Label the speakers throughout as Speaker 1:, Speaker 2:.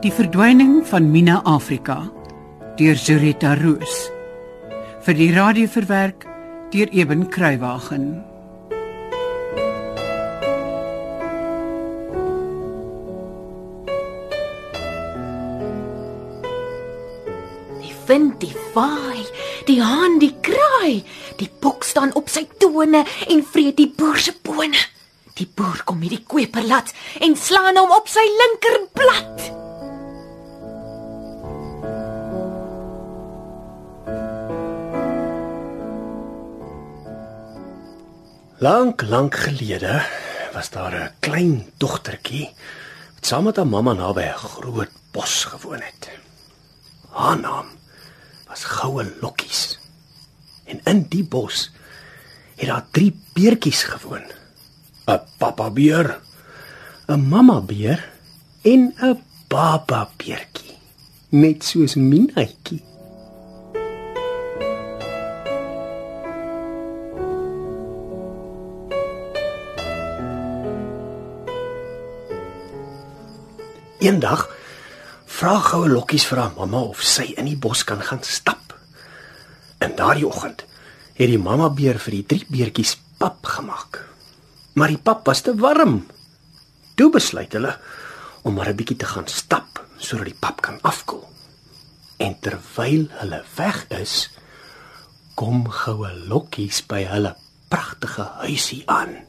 Speaker 1: Die verdwyning van Mina Afrika deur Zurita Roos vir die radio verwerk deur Eben Kruiwagen.
Speaker 2: Die wind, die waai, die haan, die kraai. Die bok staan op sy tone en vreet die boer se bone. Die boer kom met die kweperlat en slaan hom op sy linkerblad.
Speaker 3: Lank, lank gelede was daar 'n klein dogtertjie wat saam met haar mamma naby 'n groot bos gewoon het. Haar naam was Goue Lokkies. En in die bos het daar drie beertjies gewoon. 'n Pappa beer, 'n mamma beer en 'n baba beertjie. Net soos Minaatjie. Eendag vra goue lokkies vir haar mamma of sy in die bos kan gaan stap. In daardie oggend het die mamma beer vir die drie beertjies pap gemaak. Maar die pap was te warm. Toe besluit hulle om maar 'n bietjie te gaan stap sodat die pap kan afkoel. En terwyl hulle weg is, kom goue lokkies by hulle pragtige huisie aan.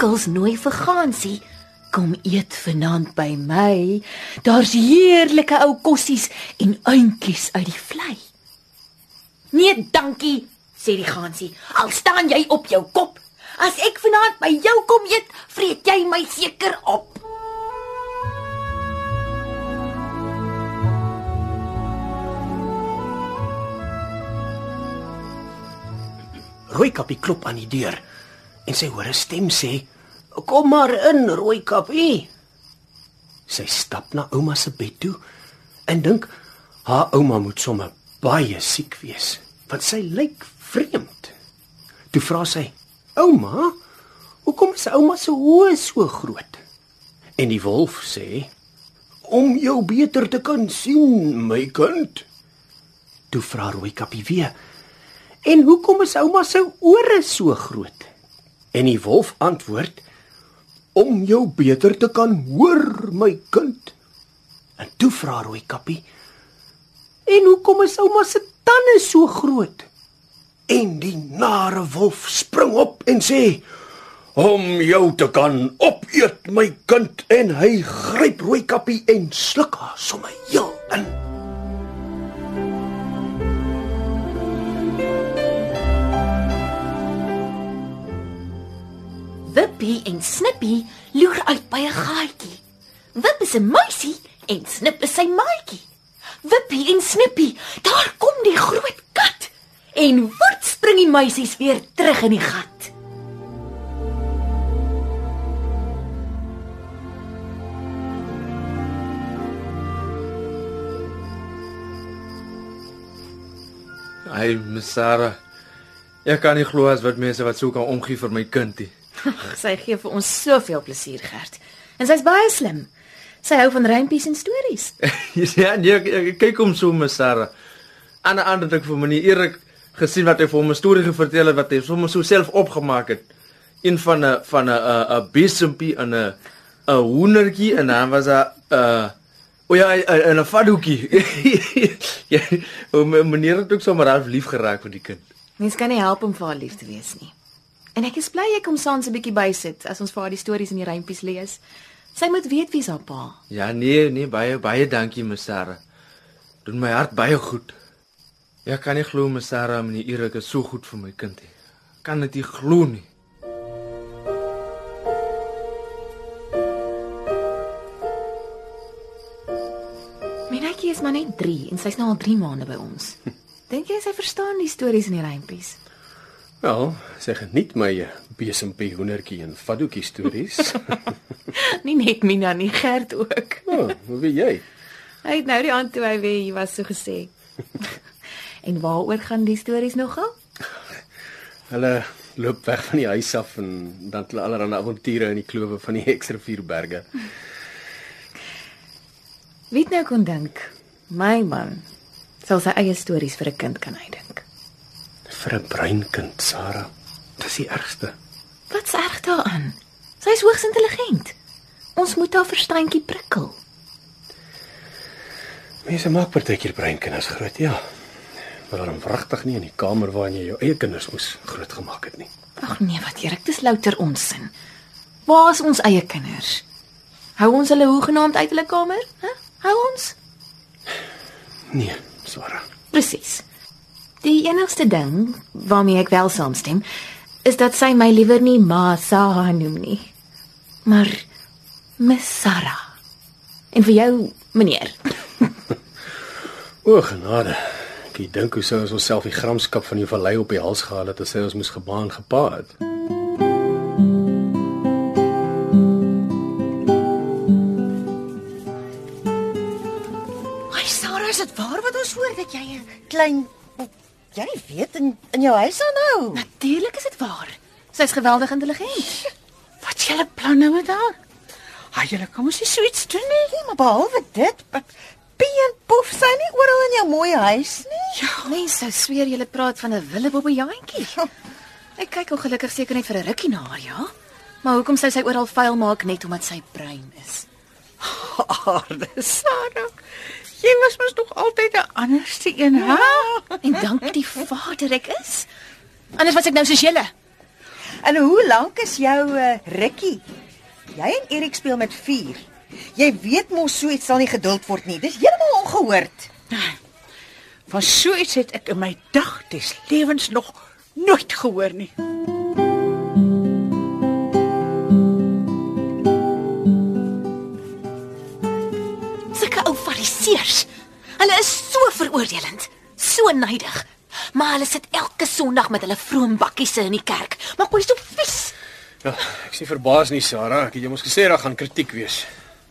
Speaker 2: Jakkals nooi vir Gansie. Kom eet vanaand by my. Daar's heerlike ou kossies en uintjies uit die vlei. Nee, dankie, sê die Gansie. Al staan jy op jou kop. As ek vanaand by jou kom eet, vreet jy my seker op.
Speaker 3: Rooikappie klop aan die deur en sy hoor 'n stem sê: "Kom maar in, Rooikappie." Sy stap na ouma se bed toe en dink haar ouma moet sommer baie siek wees, want sy lyk vreemd. Toe vra sy: "Ouma, hoekom is ouma se oë so groot?" En die wolf sê: "Om jou beter te kan sien, my kind." Toe vra Rooikappie weer: "En hoekom is ouma se ore so groot?" En die wolf antwoord: "Om jou beter te kan hoor, my kind." En toe vra Rooikappie: "En hoekom is ouma se tande so groot?" En die nare wolf spring op en sê: "Om jou te kan opeet, my kind." En hy gryp Rooikappie en sluk haar sommer heel in.
Speaker 2: Wippie en Snippie loer uit by 'n gaatjie. Wip is 'n muisie en Snip is sy maatjie. Wippie en Snippie, daar kom die groot kat. En woet spring die muisies weer terug in die gat.
Speaker 4: Ai, Miss Sarah. Ek kan nie glo as wat mense wat so kan omgee vir my kindie.
Speaker 2: Sy gee vir ons soveel plesier, Gert. En sy's baie slim. Sy hou van rympies en stories.
Speaker 4: ja, nee, ek, ek, kyk hom so, Miss Sarah. Aan 'n ander ding vir meneer Erik gesien wat hy vir hom 'n storie vertel het wat hy sommer so self opgemaak het. Een van 'n van 'n 'n besempie en 'n 'n hoendertjie en dan was 'n 'n O ja, en 'n fadoekie. ja, meneer het ook sommer half lief geraak vir die kind.
Speaker 2: Mens kan nie help om vir haar lief te wees nie. En ek is bly ek kom saans 'n bietjie bysit as ons vir haar die stories en die rympies lees. Sy moet weet wie's haar pa.
Speaker 4: Ja, nee, nee, baie baie dankie, Miss Sarah. Doen my hart baie goed. Ek kan nie glo Miss Sarah meneer Erik is so goed vir my kind nie. Kan dit nie glo nie.
Speaker 2: Minetjie is maar net 3 en sy's nou al 3 maande by ons. Dink jy sy verstaan die stories en die rympies?
Speaker 3: Wel, sy geniet my besempie hoendertjie en fadoekie stories.
Speaker 2: Nie net Mina nie, Gert ook.
Speaker 3: O, oh, hoe weet jy?
Speaker 2: Hy het nou die aand toe hy weer hier was so gesê. en waaroor gaan die stories nogal?
Speaker 3: Hulle loop weg van die huis af en dan hulle allerlei avonture in die klowe van die Hexrivierberge.
Speaker 2: Wie nou kon dink my man sal sy eie stories vir 'n kind kan uitdink.
Speaker 3: Vir 'n breinkind, Sarah. Dis die ergste.
Speaker 2: Wat's erg daaraan? Sy is hoogs intelligent. Ons moet haar verstandjie prikkel.
Speaker 3: Mense maak partykeer breinkinders groot, ja. Maar dan wragtig nie in die kamer waarin jy jou eie kinders moes grootgemaak het nie.
Speaker 2: Ag nee, wat Erik, dis louter onsin. Waar is ons eie kinders? Hou ons hulle hoegenaamd uit hulle kamer? Hæ? Hou ons?
Speaker 3: Nee, Sarah.
Speaker 2: Presies. Die enigste ding waarmee ek wel saamstem, is dat sy my liewer nie Ma Sarah noem nie, maar Miss Sarah. En vir jou, meneer.
Speaker 3: O, genade. Ek dink hoe sou ons onsself die gramskap van die vallei op die hals gehaal het as sy ons moes gebaan gepa het.
Speaker 5: Ai Sarah, is dit waar wat ons hoor dat jy 'n klein jy weet in in jou huis aanhou?
Speaker 2: Natuurlik is dit waar. Sy's geweldig intelligent.
Speaker 1: Wat julle planne met haar? Ha, julle kom ons nie so iets doen nie.
Speaker 5: Nee, maar behalwe dit, Pie en Poef sy nie oral in jou mooi huis nie.
Speaker 2: Ja, mense sweer julle praat van 'n willebobbejantjie. Ek kyk ongelukkig seker net vir 'n rukkie na haar, ja. Maar hoekom sou sy oral vuil maak net omdat sy bruin is?
Speaker 1: Aarde Sarah. Jy was mos nog altyd 'n anderste een, hè?
Speaker 2: En dank die Vader ek is. Anders was ek nou soos julle.
Speaker 5: En hoe lank is jou uh, rukkie? Jy en Erik speel met 4. Jy weet mos so iets sal nie geduld word nie. Dis heeltemal ongehoord.
Speaker 1: Van so iets het ek in my dag des lewens nog nooit gehoor nie.
Speaker 2: Sulke fariseërs. Hulle is so veroordelend, so nydig. Maar hulle sit elke Sondag met hulle vroom bakkiese in die kerk. Maar hoe is so vies?
Speaker 3: Ja, ek is nie verbaas nie, Sarah. Ek het jou mos gesê daar gaan kritiek wees.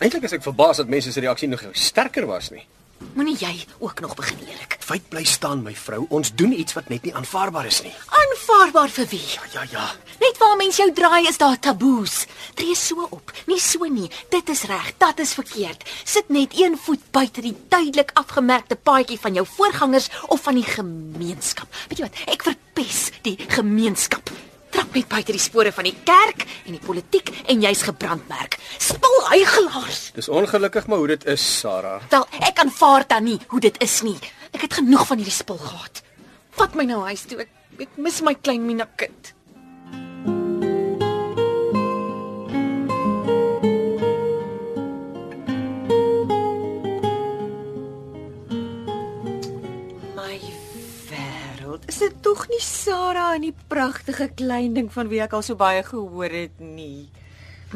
Speaker 3: Eintlik is ek verbaas dat mense se reaksie nog sterker was nie.
Speaker 2: Moenie jy ook nog begin Erik.
Speaker 3: Feit bly staan, my vrou. Ons doen iets wat net nie aanvaarbaar is nie.
Speaker 2: Aanvaarbaar vir wie?
Speaker 3: Ja, ja, ja.
Speaker 2: Net waar mens jou draai is daar taboes. Tree so op, nie so nie. Dit is reg, dit is verkeerd. Sit net een voet buite die duidelik afgemerkte paadjie van jou voorgangers of van die gemeenskap. Weet jy wat? Ek verpes die gemeenskap. Net buite die spore van die kerk en die politiek en jy's gebrandmerk. Spul hygelaars.
Speaker 3: Dis ongelukkig maar hoe dit is, Sarah.
Speaker 2: Wel, ek aanvaar dan nie hoe dit is nie. Ek het genoeg van hierdie spul gehad. Vat my nou huis toe. Ek, ek mis my klein Mina kind.
Speaker 5: Dit tog nie Sarah en die pragtige klein ding van wie ek al so baie gehoor het nie?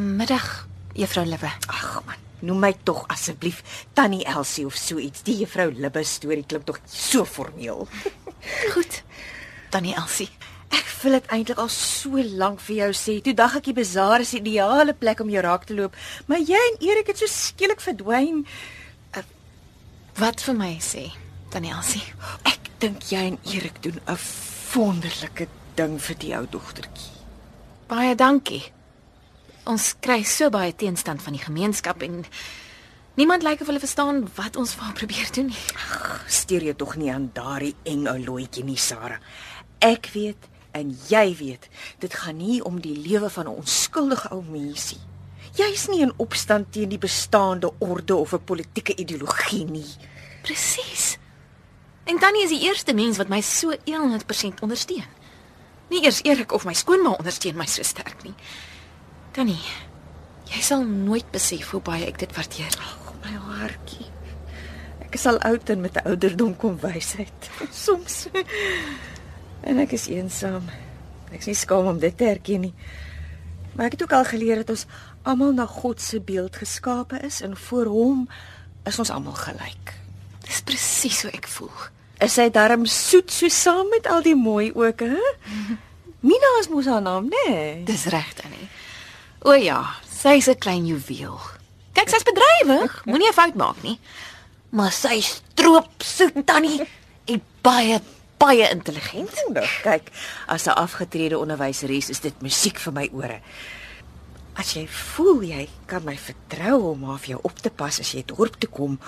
Speaker 2: Middag, Juffrou Lippe.
Speaker 5: Ag man, noem my tog asseblief Tannie Elsie of so iets. Die juffrou Libbe storie klink tog so formeel.
Speaker 2: Goed. Tannie Elsie.
Speaker 5: Ek wil dit eintlik al so lank vir jou sê. Toe dag ek die bazaar is die ideale plek om jou raak te loop, maar jy en Erik het so skielik verdwyn.
Speaker 2: Wat vir my sê, Tannie Elsie?
Speaker 5: Ek dink jy en Erik doen 'n wonderlike ding vir die ou dogtertjie.
Speaker 2: Baie dankie. Ons kry so baie teenstand van die gemeenskap en niemand lyk of hulle verstaan wat ons vir haar probeer doen nie.
Speaker 5: Steur jou tog nie aan daardie eng ou looitjie nie, Sarah. Ek weet en jy weet, dit gaan nie om die lewe van 'n onskuldige ou mensie. Jy's nie in opstand teen die bestaande orde of 'n politieke ideologie nie.
Speaker 2: Presies. En Tannie is die eerste mens wat my so 100% ondersteun. Nie eers Erik of my skoonma ondersteun my so sterk nie. Tannie, jy sal nooit besef hoe baie ek dit waardeer.
Speaker 5: Ag, my hartjie. Ek is al oud en met 'n ouderdom kom wysheid. Soms en ek is eensaam. Ek is nie skaam om dit te erken nie. Maar ek het ook al geleer dat ons almal na God se beeld geskape is en voor hom is ons almal gelyk.
Speaker 2: Dis presies hoe ek voel.
Speaker 5: Is hy darm soet so saam met al die mooi ook, hè? Mina is mos haar naam, né? Nee?
Speaker 2: Dis reg, Tannie. O ja, sy's 'n klein juweel. Kyk, sy's bedrywig, moenie 'n fout maak nie. Maar sy stroop soet Tannie en baie baie intelligent.
Speaker 5: Nou, kyk, as 'n afgetrede onderwyseres is dit musiek vir my ore. As jy voel jy kan my vertrou om haar vir jou op te pas as jy dorp toe kom,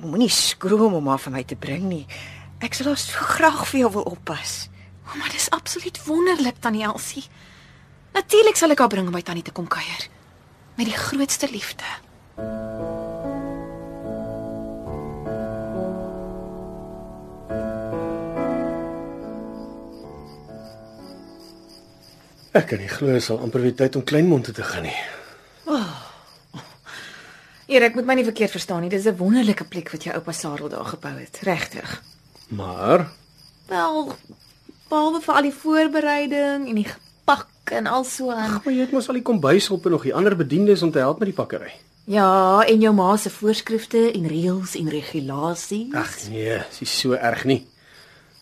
Speaker 5: moenie skroom om haar vir my te bring nie. Ek sal haar so graag vir jou wil oppas.
Speaker 2: Oh, maar dis absoluut wonderlik tannie Elsie. Natuurlik sal ek haar bring om by tannie te kom kuier. Met die grootste liefde.
Speaker 3: Ek kan nie glo dit sal amper weer tyd om Kleinmond te gaan nie.
Speaker 2: Erik, moet my nie verkeerd verstaan nie. Dis 'n wonderlike plek wat jou oupa Sarel daar gebou het, regtig.
Speaker 3: Maar
Speaker 2: Wel, behalwe vir al die voorbereiding en die gepak en al so aan.
Speaker 3: maar jy het mos al die kombuishulp en nog die ander bedienis om te help met die pakkery.
Speaker 2: Ja, en jou ma se voorskrifte en reëls en regulasies.
Speaker 3: Ag nee, dis nie so erg nie.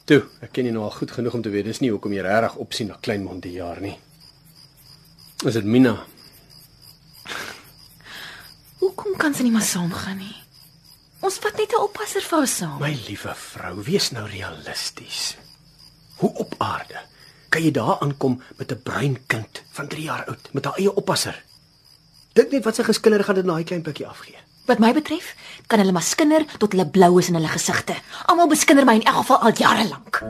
Speaker 3: Toe, ek ken jou nou al goed genoeg om te weet dis nie hoekom jy regtig opsien na Kleinmond die jaar nie. Is dit Mina?
Speaker 2: Sy nie maar saamgaan nie? Ons vat net 'n oppasser vir haar saam.
Speaker 3: My liewe vrou, wees nou realisties. Hoe op aarde kan jy daar aankom met 'n bruin kind van 3 jaar oud met haar eie oppasser? Dink net wat sy geskinder gaan dit na daai klein pikkie afgee.
Speaker 2: Wat my betref, kan hulle maar skinder tot hulle blou is in hulle gesigte. Almal beskinder my in elk geval al jare lank.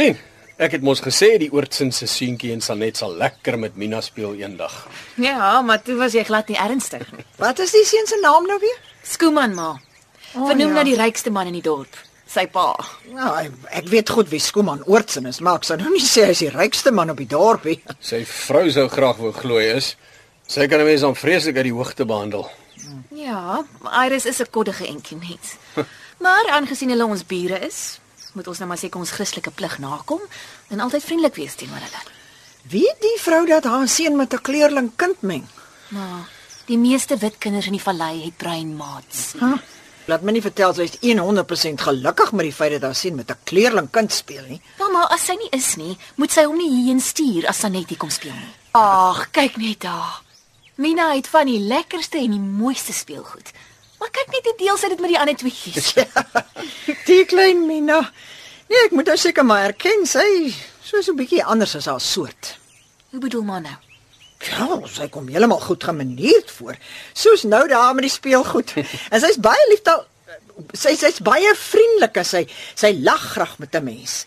Speaker 3: Sien, ek het mos gesê die oortsin se seentjie en Sanet sal lekker met Mina speel eendag.
Speaker 2: Ja, maar toe was jy glad nie ernstig nie.
Speaker 6: Wat is die seun se naam nou weer?
Speaker 2: Skooman ma. Oh, Vernoem ja. na die rykste man in die dorp, sy pa.
Speaker 6: Nou, ek, weet goed wie Skooman Oortsen is, maar ek sou nou nie sê hy is die rykste man op die dorp nie.
Speaker 3: Sy vrou sou graag wou glo hy is. Sy kan 'n mens dan vreeslik uit die hoogte behandel.
Speaker 2: Ja, Iris is 'n koddige entjie net. maar aangesien hulle ons bure is, moet ons nou maar seker ons Christelike plig nakom en altyd vriendelik wees teenoor hulle.
Speaker 6: Wie die vrou dat haar seun met 'n kleurling kind meng?
Speaker 2: Maar die meeste wit kinders in die vallei het bruin maats.
Speaker 6: Huh? Laat my nie vertel sy is 100% gelukkig met die feit dat haar seun met 'n kleurling kind speel nie.
Speaker 2: Mamma, as sy nie is nie, moet sy hom nie hierheen stuur as Sanetti kom speel nie. Ag, kyk net daar. Mina het van die lekkerste en die mooiste speelgoed. Maar kyk net hoe deel sy dit met die ander tweeetjies.
Speaker 6: Die klein Mina. Nee, ek moet nou seker maar erken sy soos 'n bietjie anders as haar soort.
Speaker 2: Hoe bedoel maar nou?
Speaker 6: Ja, sy kom heeltemal goed gemanierd voor. Soos nou daar met die speelgoed. En sy's baie liefdal sy sy's baie vriendelik as sy sy lag graag met 'n mens.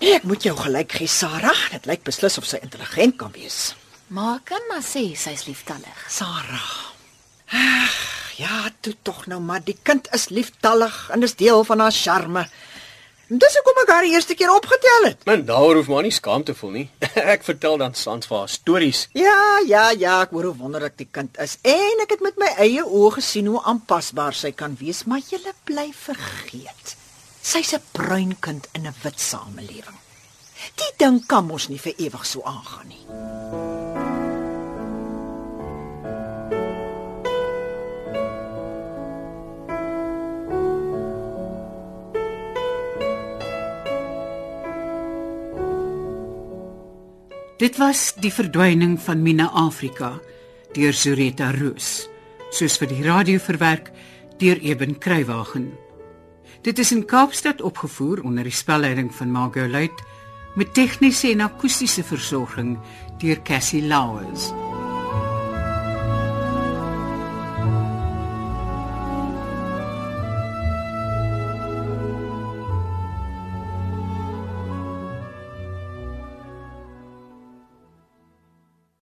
Speaker 6: Nee, ek moet jou gelyk gee, Sarah. Dit lyk beslis of sy intelligent kan wees.
Speaker 2: Maar kan maar sê sy's lieftallig.
Speaker 6: Sarah. Ja, toe tog nou maar die kind is lieftallig en dis deel van haar charme. Dis hoekom ek haar die eerste keer opgetel het.
Speaker 3: Man, daaroor hoef maar nie skaam te voel nie. ek vertel dan sans vir haar stories.
Speaker 6: Ja, ja, ja, ek hoor hoe wonderlik die kind is en ek het met my eie oë gesien hoe aanpasbaar sy kan wees, maar jy bly vergeet. Sy's 'n bruin kind in 'n wit samelewing. Die ding kan mos nie vir ewig so aangaan nie.
Speaker 1: Dit was die verdwyning van Mina Afrika deur Zureta Roos, soos vir die radio verwerk deur Eben Kruiwagen. Dit is in Kaapstad opgevoer onder die spelleiding van Margot Luit met tegniese en akoestiese versorging deur Cassie Lauers.